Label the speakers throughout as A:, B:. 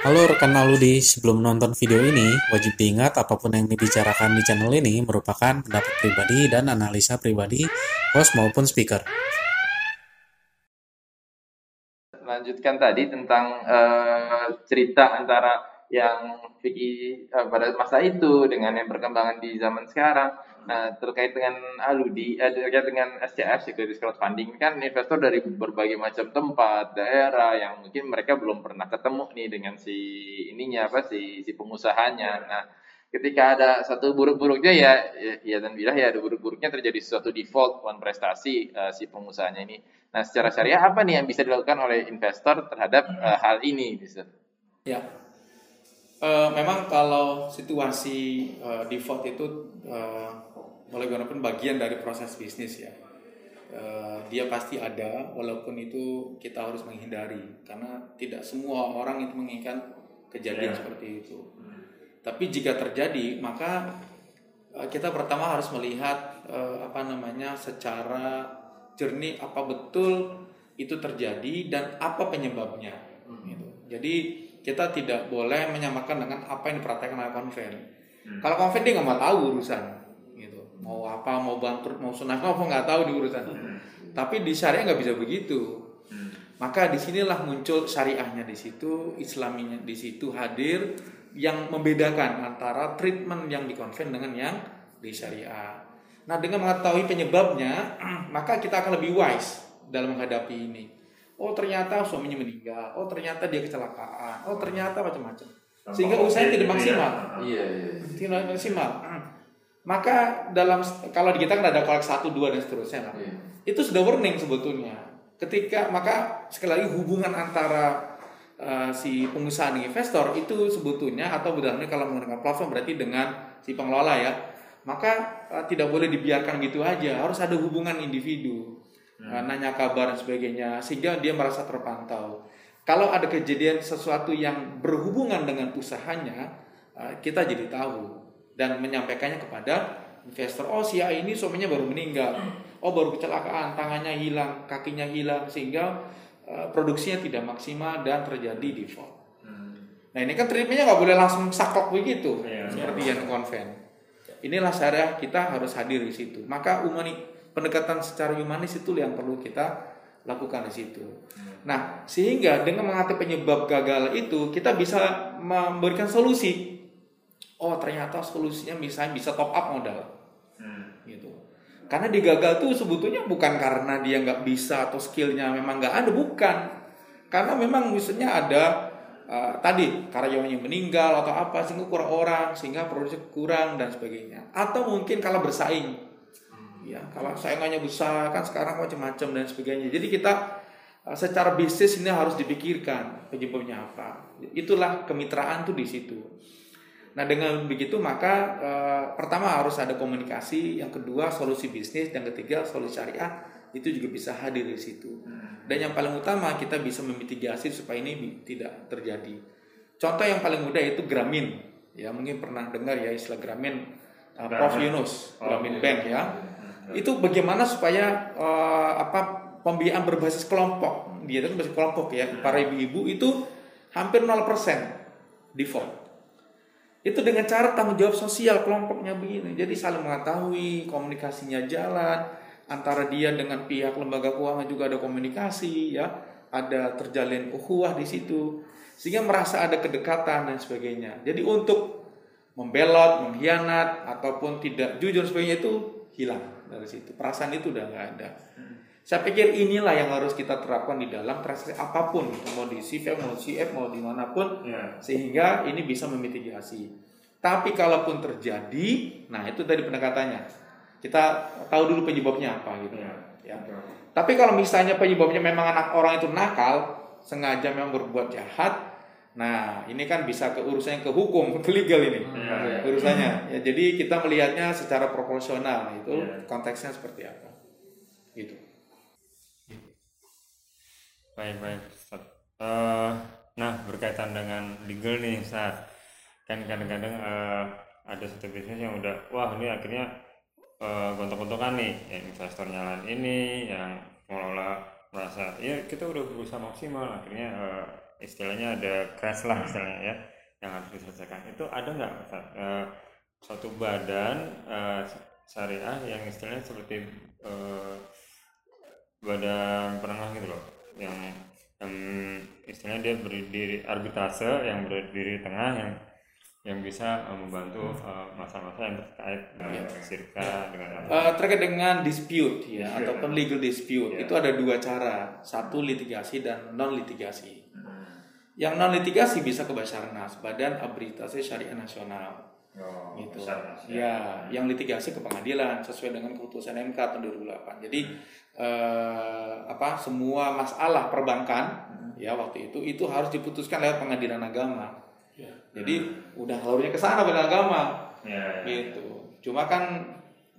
A: Halo rekan Aludi, sebelum nonton video ini, wajib diingat apa pun yang dibicarakan di channel ini merupakan pendapat pribadi dan analisa pribadi host maupun speaker.
B: Lanjutkan tadi tentang uh, cerita antara yang Vicky uh, pada masa itu dengan yang perkembangan di zaman sekarang. Nah, terkait dengan Aludi, uh, terkait dengan SCF, Securities Crowdfunding, kan investor dari berbagai macam tempat, daerah yang mungkin mereka belum pernah ketemu nih dengan si ininya apa si si pengusahanya. Nah, ketika ada satu buruk-buruknya ya, ya, ya dan bilah ya ada buruk-buruknya terjadi sesuatu default wan prestasi uh, si pengusahanya ini. Nah, secara syariah apa nih yang bisa dilakukan oleh investor terhadap uh, hal ini, bisa?
C: Ya, Uh, memang kalau situasi uh, default itu uh, mulai pun bagian dari proses bisnis ya. Uh, dia pasti ada, walaupun itu kita harus menghindari karena tidak semua orang itu menginginkan kejadian yeah. seperti itu. Tapi jika terjadi, maka uh, kita pertama harus melihat uh, apa namanya secara jernih apa betul itu terjadi dan apa penyebabnya. Hmm. Gitu. Jadi kita tidak boleh menyamakan dengan apa yang diperhatikan oleh konven. Hmm. Kalau konven dia nggak mau tahu urusan. Mau apa, mau bangkrut, mau sunat, apa nggak tahu di urusan. Hmm. Tapi di syariah nggak bisa begitu. Hmm. Maka di sinilah muncul syariahnya di situ, islaminya di situ hadir yang membedakan antara treatment yang di konven dengan yang di syariah. Nah dengan mengetahui penyebabnya, maka kita akan lebih wise dalam menghadapi ini oh ternyata suaminya meninggal, oh ternyata dia kecelakaan, oh ternyata macam-macam. Sehingga usahanya tidak maksimal.
B: Iya, iya.
C: Tidak maksimal. Maka dalam kalau di kita kan ada kolek satu, dua dan seterusnya kan. Iya. Itu sudah warning sebetulnya. Ketika maka sekali lagi hubungan antara uh, si pengusaha dan investor itu sebetulnya atau bedanya kalau menggunakan platform berarti dengan si pengelola ya. Maka uh, tidak boleh dibiarkan gitu aja, harus ada hubungan individu hmm. nanya kabar dan sebagainya sehingga dia merasa terpantau. Kalau ada kejadian sesuatu yang berhubungan dengan usahanya, eh, kita jadi tahu dan menyampaikannya kepada investor. Oh si A ini suaminya baru meninggal, oh baru kecelakaan, tangannya hilang, kakinya hilang sehingga eh, produksinya tidak maksimal dan terjadi default. Hmm. Nah ini kan treatmentnya nggak boleh langsung saklek begitu ya, seperti yang konven. Inilah syariah kita harus hadir di situ. Maka umani pendekatan secara humanis itu yang perlu kita lakukan di situ. Nah, sehingga dengan mengatasi penyebab gagal itu kita bisa memberikan solusi. Oh, ternyata solusinya misalnya bisa top up modal. Hmm. Gitu. Karena digagal tuh sebetulnya bukan karena dia nggak bisa atau skillnya memang nggak ada, bukan. Karena memang misalnya ada uh, tadi karyawannya meninggal atau apa sehingga kurang orang, sehingga produksi kurang dan sebagainya. Atau mungkin kalau bersaing ya kalau saingannya besar kan sekarang macam-macam dan sebagainya jadi kita eh, secara bisnis ini harus dipikirkan penyebabnya apa itulah kemitraan tuh di situ nah dengan begitu maka eh, pertama harus ada komunikasi yang kedua solusi bisnis dan ketiga solusi syariah itu juga bisa hadir di situ. Dan yang paling utama kita bisa memitigasi supaya ini tidak terjadi. Contoh yang paling mudah itu Gramin. Ya mungkin pernah dengar ya istilah Gramin uh, Prof. Yunus Gramin oh, Bank ya. Itu bagaimana supaya uh, apa pembiayaan berbasis kelompok. Dia itu berbasis kelompok ya. Para ibu-ibu itu hampir 0% default itu dengan cara tanggung jawab sosial kelompoknya begini. Jadi saling mengetahui komunikasinya jalan. Antara dia dengan pihak lembaga keuangan juga ada komunikasi ya. Ada terjalin ukhuwah di situ. Sehingga merasa ada kedekatan dan sebagainya. Jadi untuk membelot mengkhianat ataupun tidak jujur sebagainya itu hilang dari situ. Perasaan itu udah nggak ada. Hmm. Saya pikir inilah yang harus kita terapkan di dalam transaksi apa pun, mau di CVF, mau di CF, mau di mana pun, yeah. sehingga ini bisa memitigasi. Tapi kalaupun terjadi, nah itu tadi pendekatannya. Kita tahu dulu penyebabnya apa gitu. Yeah. Ya. Tapi kalau misalnya penyebabnya memang anak orang itu nakal, sengaja memang berbuat jahat, Nah, ini kan bisa ke urusannya ke hukum, ke legal ini ya, urusannya. Ya, jadi kita melihatnya secara proporsional itu ya. konteksnya seperti apa. Gitu.
D: Baik baik. Uh, nah berkaitan dengan legal nih saat kan kadang-kadang uh, ada satu bisnis yang udah wah ini akhirnya uh, gontok-gontokan nih. Ya, investor nyalain ini yang mengelola merasa ya kita udah berusaha maksimal. Akhirnya uh, istilahnya ada crash lah istilahnya ya yang harus diselesaikan. Itu ada nggak Ustaz? Eh, suatu badan eh, syariah yang istilahnya seperti eh, badan penengah gitu loh yang yang istilahnya dia berdiri arbitrase yang berdiri di tengah yang yang bisa eh, membantu eh, masalah-masalah yang terkait dengan sirka dengan apa.
C: Eh, terkait dengan dispute ya
D: Dispute,
C: ataupun legal dispute
D: Ya.
C: itu ada dua cara satu litigasi dan non litigasi yang non litigasi bisa ke Basarnas Badan Arbitrase Syariah Nasional.
D: Oh,
C: gitu.
D: Besar, Mas,
C: ya yang litigasi ke pengadilan sesuai dengan keputusan MK tahun 2008 jadi eh, apa semua masalah perbankan ya waktu itu itu harus diputuskan lewat pengadilan agama. Jadi udah alurnya ke sana pengadilan agama.
D: Ya, ya.
C: gitu. Cuma kan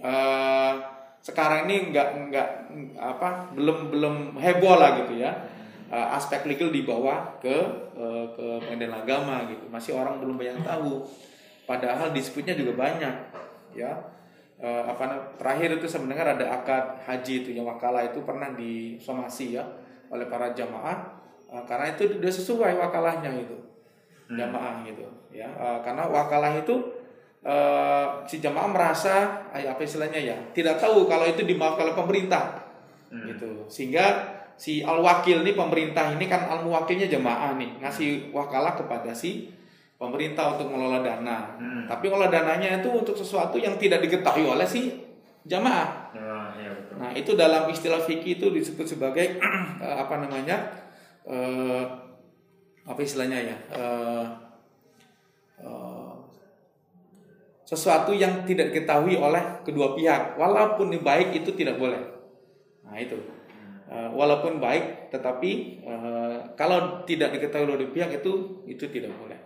C: eh, sekarang ini nggak nggak apa belum belum heboh lah gitu ya. Eh, aspek legal dibawa ke eh, ke pengadilan agama gitu. Masih orang belum banyak tahu. Padahal disputnya juga banyak ya Eh, apa terakhir itu saya mendengar ada akad haji itu yang wakalah itu pernah disomasi ya oleh para jamaah. Eh, karena itu sudah sesuai wakalahnya itu jamaah gitu ya. Eh, karena wakalah itu eh, si jamaah merasa apa istilahnya ya tidak tahu kalau itu dimaafkan oleh pemerintah. Gitu. Sehingga si al wakil nih pemerintah ini kan al muwakilnya jamaah nih ngasih wakalah kepada si pemerintah untuk mengelola dana tapi mengelola dananya itu untuk sesuatu yang tidak diketahui oleh si jamaah
D: Ya, ya, betul.
C: Nah, itu dalam istilah fikih itu disebut sebagai eh, apa namanya? eh, apa istilahnya ya? Eh, eh, sesuatu yang tidak diketahui oleh kedua pihak, walaupun baik itu tidak boleh. Nah, itu. Eh, walaupun baik, tetapi eh, kalau tidak diketahui oleh pihak itu itu tidak boleh.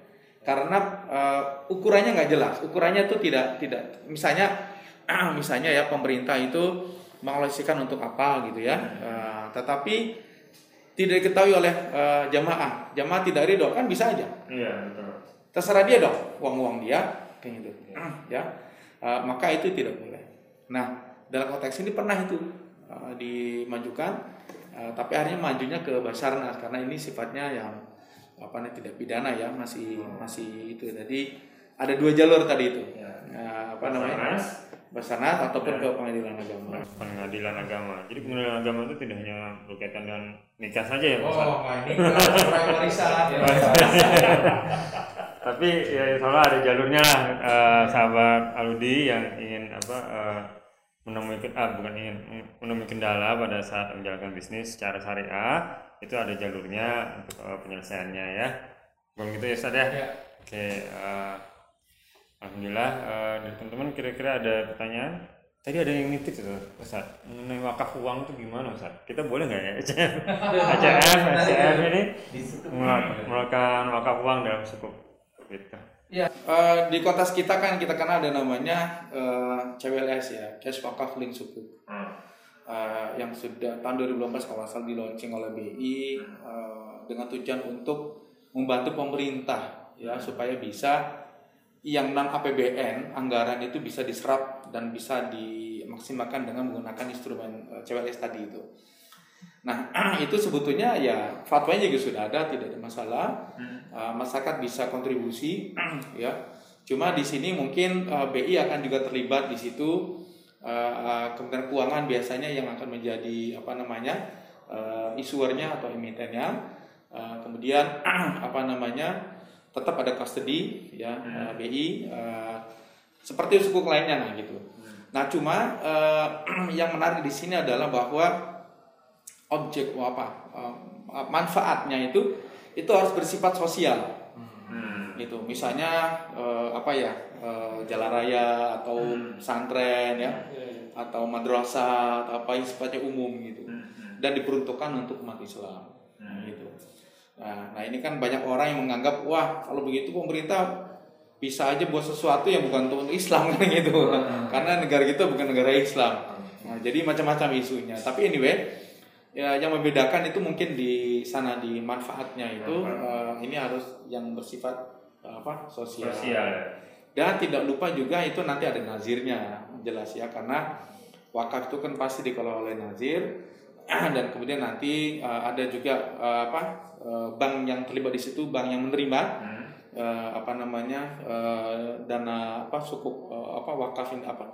C: Karena eh, ukurannya nggak jelas. Ukurannya itu tidak tidak misalnya misalnya ya pemerintah itu mengalokasikan untuk apa gitu ya. Eh, tetapi tidak diketahui oleh eh, jamaah. Jamaah tidak ridho kan bisa aja.
D: Iya, betul.
C: Terserah dia dong, uang-uang dia kayak gitu. Ya. Eh, maka itu tidak boleh. Nah, dalam konteks ini pernah itu eh, dimajukan eh, tapi akhirnya majunya ke Basarnas karena ini sifatnya yang apa namanya tidak pidana ya, masih masih itu. Jadi ada dua jalur tadi itu.
D: Ya.
C: Eh, apa namanya?
D: Basarnas.
C: Ataupun ke pengadilan agama.
D: pengadilan agama. Jadi pengadilan agama itu tidak hanya berkaitan dengan nikah saja ya, Pak?
C: Oh, ini warisan ya.
D: Tapi ya insya Allah ada jalurnya lah eh, sahabat Aludi yang ingin apa eh, menemui ah, bukan ingin menemui kendala pada saat menjalankan bisnis secara syariah itu ada jalurnya untuk eh, penyelesaiannya ya. Bukan gitu ya Ustaz ya?
C: Ya.
D: Oke, eh, alhamdulillah eh, dari teman-teman kira-kira ada pertanyaan? Tadi ada yang nitip itu Ustaz mengenai wakaf uang itu gimana Ustaz? Kita boleh nggak ya ACF, ACF, ACF ini melak- melakukan wakaf uang dalam suku gitu.
C: Ya, eh, di kontes kita kan kita kenal ada namanya eh, CWLS ya, Cash Wakaf Link Sukuk. Eh, yang sudah tahun 2018 kalau salah di launching oleh BI eh, dengan tujuan untuk membantu pemerintah ya supaya bisa yang non APBN anggaran itu bisa diserap dan bisa dimaksimalkan dengan menggunakan instrumen eh, CWLS tadi itu. Nah, itu sebetulnya ya fatwanya juga sudah ada, tidak ada masalah. Uh, masyarakat bisa kontribusi, ya. Cuma di sini mungkin uh, BI akan juga terlibat di situ. Uh, uh, Kementerian Keuangan biasanya yang akan menjadi apa namanya uh, issuernya atau emitennya. Uh, kemudian apa namanya tetap ada custody ya uh, BI uh, seperti sukuk lainnya nah gitu. Nah cuma uh, yang menarik di sini adalah bahwa objek apa uh, manfaatnya itu itu harus bersifat sosial. Gitu. Misalnya eh, apa ya eh, jalan raya atau santren ya atau madrasah atau apa yang sifatnya umum gitu. Dan diperuntukkan untuk umat Islam. Gitu. Nah, nah ini kan banyak orang yang menganggap wah kalau begitu pemerintah bisa aja buat sesuatu yang bukan untuk Islam kan gitu. Karena negara kita bukan negara Islam. Nah, jadi macam-macam isunya. Tapi anyway ya yang membedakan itu mungkin di sana di manfaatnya itu eh, ini harus yang bersifat eh, apa sosial. dan tidak lupa juga itu nanti ada nazirnya jelas ya karena wakaf itu kan pasti dikelola oleh nazir. Dan kemudian nanti uh, ada juga uh, apa uh, bank yang terlibat di situ bank yang menerima uh, apa namanya uh, dana apa sukuk uh, apa wakaf ini apa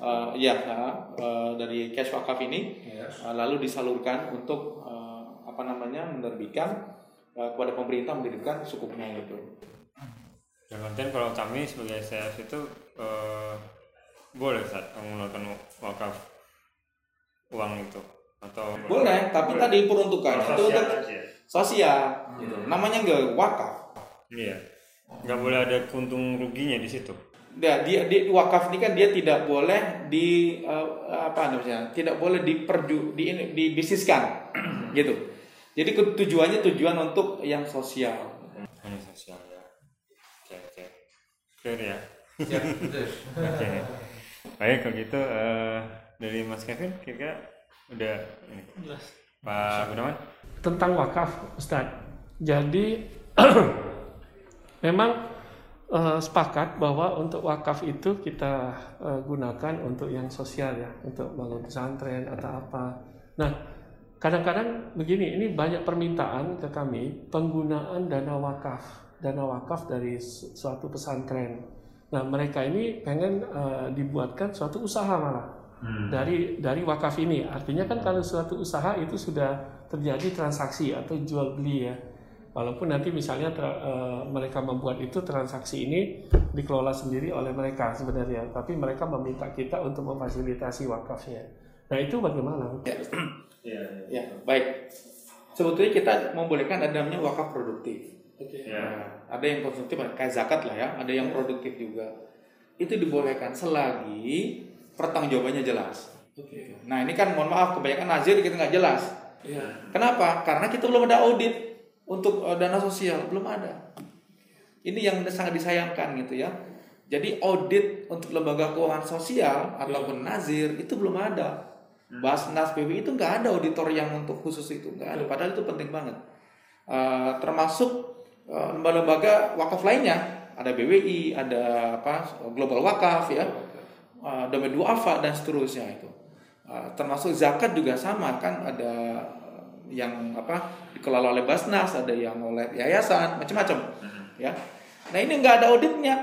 C: uh, ya uh, dari cash wakaf ini uh, lalu disalurkan untuk uh, apa namanya menerbitkan uh, kepada pemerintah menerbitkan sukuknya gitu.
D: Yang konten kalau kami sebagai CF itu eh, boleh saat menggunakan wakaf uang itu atau
C: Boleh, tapi tadi peruntukannya itu
D: Sosial
C: untuk
D: aja.
C: sosial gitu. Namanya enggak wakaf.
D: Iya. Nggak boleh ada keuntung ruginya di situ.
C: Dia, dia, dia wakaf ini kan dia tidak boleh di eh, apa namanya? Tidak boleh diperju di dibisniskan gitu. Jadi tujuannya tujuan untuk yang sosial.
D: Hanya sosial ya. Oke oke. Clear ya.
B: Ya, betul.
D: Oke. Baik kalau gitu eh, dari Mas Kevin kira-kira udah ini. Pak Gunawan.
E: tentang wakaf Ustadz. Jadi memang eh, sepakat bahwa untuk wakaf itu kita eh, gunakan untuk yang sosial ya, untuk bangun pesantren atau apa. Nah, kadang-kadang begini, ini banyak permintaan ke kami penggunaan dana wakaf, dana wakaf dari su- suatu pesantren. Nah, mereka ini pengen eh, dibuatkan suatu usaha malah dari dari wakaf ini. Artinya kan kalau suatu usaha itu sudah terjadi transaksi atau jual beli ya. Walaupun nanti misalnya tra- eh, mereka membuat itu transaksi ini dikelola sendiri oleh mereka sebenarnya, tapi mereka meminta kita untuk memfasilitasi wakafnya. Nah itu bagaimana?
D: Iya.
C: Ya, baik. Sebetulnya kita membolehkan ada namanya wakaf produktif.
D: Iya.
C: Nah, ada yang konsumtif kayak zakat lah ya, ada yang produktif juga. Itu dibolehkan selagi pertanggungjawabannya jelas. Nah ini kan mohon maaf kebanyakan nazir kita nggak jelas. Kenapa? Karena kita belum ada audit untuk eh, dana sosial belum ada. Ini yang sangat disayangkan gitu ya. Jadi audit untuk lembaga keuangan sosial ataupun nazir itu belum ada. Basnas PBI itu nggak ada auditor yang untuk khusus itu nggak ada. Padahal itu penting banget. Eh, termasuk eh, lembaga-lembaga wakaf lainnya ada BWI, ada apa Global Wakaf ya, eh, Domain Duafa dan seterusnya itu. Eh, termasuk zakat juga sama kan ada yang apa dikelola oleh Basnas, ada yang oleh yayasan, macam-macam ya. Nah ini nggak ada auditnya.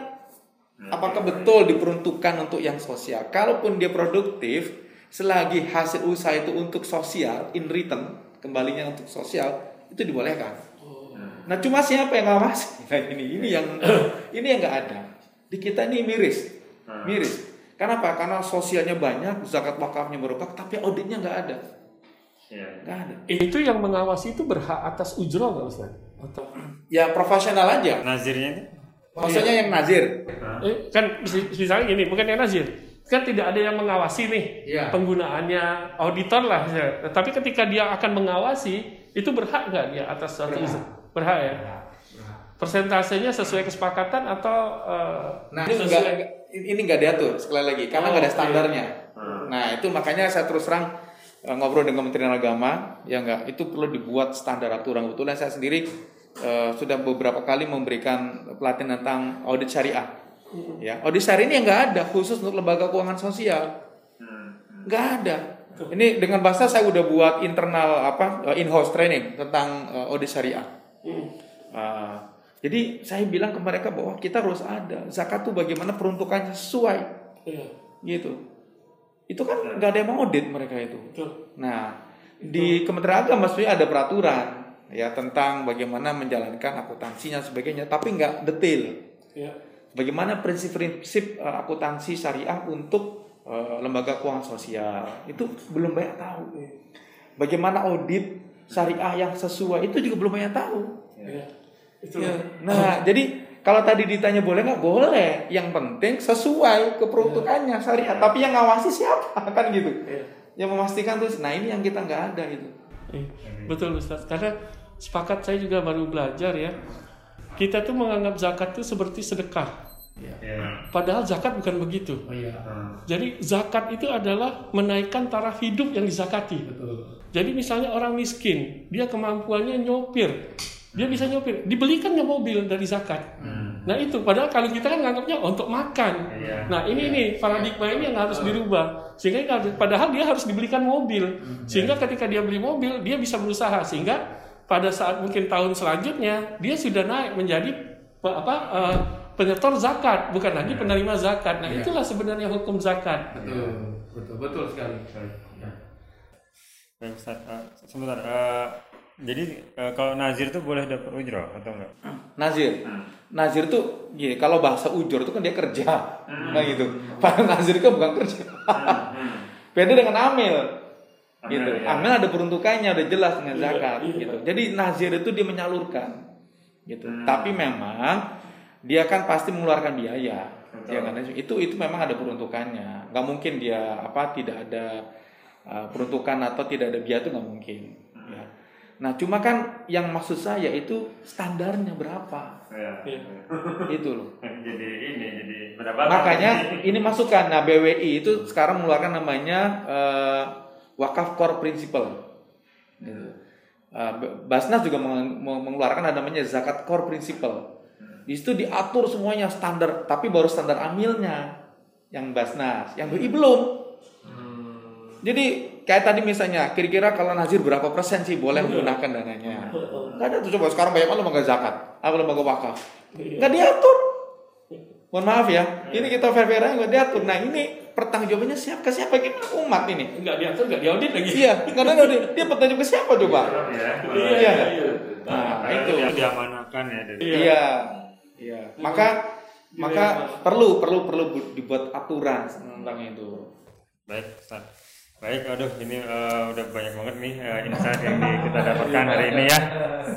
C: Apakah betul diperuntukkan untuk yang sosial? Kalaupun dia produktif, selagi hasil usaha itu untuk sosial, in return, kembalinya untuk sosial, itu dibolehkan. Nah cuma siapa yang ngawasi? Nah ini ini yang ini yang nggak ada. Di kita ini miris, miris. Kenapa? Karena sosialnya banyak, zakat wakafnya berubah, tapi auditnya nggak ada,
D: Iya.
C: nggak ada.
E: Itu yang mengawasi itu berhak atas ujroh nggak Ustaz? Atau
C: Ya profesional aja.
D: Nazirnya itu?
C: Maksudnya yang nazir.
E: Eh, kan mis- misalnya gini, bukan yang nazir. Kan tidak ada yang mengawasi nih
C: Iya.
E: penggunaannya auditor lah. ya. Tapi ketika dia akan mengawasi, itu berhak nggak dia atas suatu
C: Berhak.
E: Berhak ya. Persentasenya sesuai kesepakatan atau eh,
C: Nah, ini
E: sesuai-
C: enggak ini enggak diatur sekali lagi karena
E: Oh,
C: nggak ada
E: oke.
C: standarnya. Nah, itu makanya saya terus terang ngobrol dengan Kementerian Agama, ya enggak, itu perlu dibuat standar aturan. Kebetulan saya sendiri eh, sudah beberapa kali memberikan pelatihan tentang audit syariah. Ya, audit syariah ini enggak ada khusus untuk lembaga keuangan sosial. Enggak ada. Ini dengan bahasa saya udah buat internal apa eh, in-house training tentang eh, audit syariah. Ah, jadi saya bilang ke mereka bahwa kita harus ada zakat tuh bagaimana peruntukannya sesuai
E: Iya,
C: gitu. Itu kan nggak ada yang mau audit mereka itu.
E: betul.
C: Nah di Kementerian Agama sebenarnya ada peraturan ya tentang bagaimana menjalankan akuntansinya sebagainya, tapi nggak detail.
E: Iya.
C: Bagaimana prinsip-prinsip eh, akuntansi syariah untuk eh, lembaga keuangan sosial itu belum banyak tahu. Bagaimana audit syariah yang sesuai itu juga belum banyak tahu.
E: Iya. Itu
C: Ya. Nah, jadi kalau tadi ditanya boleh nggak boleh, yang penting sesuai keperuntukannya syariat. Tapi yang ngawasi siapa kan gitu?
E: Iya.
C: Yang memastikan terus. Nah ini yang kita nggak ada itu.
E: Iya, Betul Ustaz. Karena sepakat saya juga baru belajar ya. Kita tuh menganggap zakat itu seperti sedekah.
D: Iya.
E: Padahal zakat bukan begitu. Jadi zakat itu adalah menaikkan taraf hidup yang dizakati. Jadi misalnya orang miskin, dia kemampuannya nyopir, dia bisa nyopir, dibelikannya mobil dari zakat. Nah itu padahal kalau kita kan nganggapnya untuk makan.
D: Iya.
E: Nah ini nih paradigma ini yang harus dirubah. Sehingga kalau- padahal dia harus dibelikan mobil. Sehingga ketika dia beli mobil dia bisa berusaha sehingga pada saat mungkin tahun selanjutnya dia sudah naik menjadi apa eh, penyetor zakat bukan lagi penerima zakat. Nah itulah sebenarnya hukum zakat.
C: Betul, betul, betul sekali. Ya.
D: Baik, Ustaz. Eh, sebentar. eh, jadi eh, kalau nazir itu boleh dapat ujroh atau enggak?
C: Nazir. Nazir tuh gini, kalau bahasa ujur itu kan dia kerja. Nah gitu. Padahal nazir itu bukan kerja. Beda dengan amil. Gitu.
D: Amil, ya.
C: Amil ada peruntukannya udah jelas dengan zakat gitu. Jadi nazir itu dia menyalurkan. Gitu. Tapi memang dia kan pasti mengeluarkan biaya. Ya kan? Itu itu memang ada peruntukannya. nggak mungkin dia apa tidak ada uh, peruntukan atau tidak ada biaya itu nggak mungkin. Nah, cuma kan yang maksud saya itu standarnya berapa?
D: Ya.
C: Itu loh.
D: jadi ini jadi pendapatan.
C: Makanya ini masukan. Nah, BWI itu sekarang mengeluarkan namanya eh, wakaf core principle. Gitu. B- Basnas juga meng- meng- mengeluarkan ada namanya zakat core principle. Di situ diatur semuanya standar, tapi baru standar amilnya yang Basnas, yang BWI belum. Jadi kayak tadi misalnya, kira-kira kalau nazir berapa persen sih boleh menggunakan dananya? Gak ada tuh coba sekarang banyak banget lembaga zakat, apa lembaga wakaf, nggak diatur. Mohon maaf ya, ini kita fair fair aja nggak diatur. Nah ini pertanggungjawabannya siapa? Ke siapa? Gimana umat ini?
E: Enggak diatur, enggak diaudit lagi.
C: Iya, karena dia, dia bertanggung ke siapa coba?
D: ya.
C: Iya.
E: iya.
C: Nah
D: Karena
C: itu.
D: dia diamanahkan ya dari
C: Iya, iya. Maka maka perlu perlu perlu bu- dibuat aturan tentang itu.
D: Baik, Ustaz. Baik, aduh ini eh, udah banyak banget nih eh, insight yang di- kita dapatkan hari ini ya.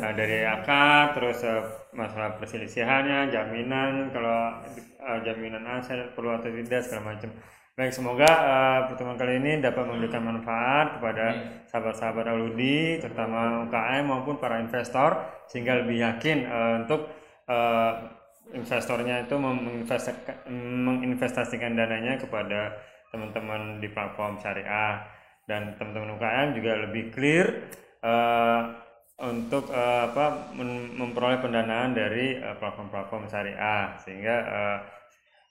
D: Nah, dari akad, terus eh, masalah perselisihannya, jaminan kalau eh, jaminan aset perlu atau tidak segala macam. Baik, semoga eh, pertemuan kali ini dapat memberikan manfaat kepada sahabat-sahabat Aludi, terutama UKM maupun para investor, sehingga lebih yakin eh, untuk eh, investornya itu menginvestasikan, menginvestasikan dananya kepada teman-teman di platform syariah dan teman-teman UKM juga lebih clear eh, untuk eh, apa memperoleh pendanaan dari eh, platform-platform syariah sehingga eh,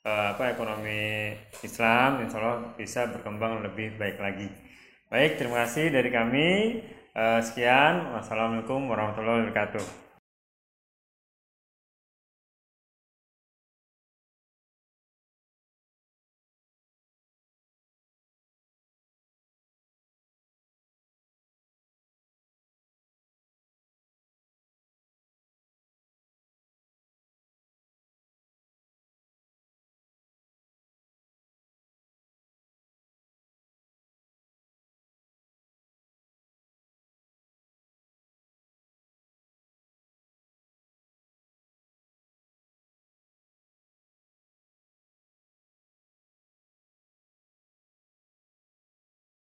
D: eh, apa ekonomi Islam insya Allah bisa berkembang lebih baik lagi. Baik, terima kasih dari kami. Eh, sekian, wassalamualaikum warahmatullahi wabarakatuh.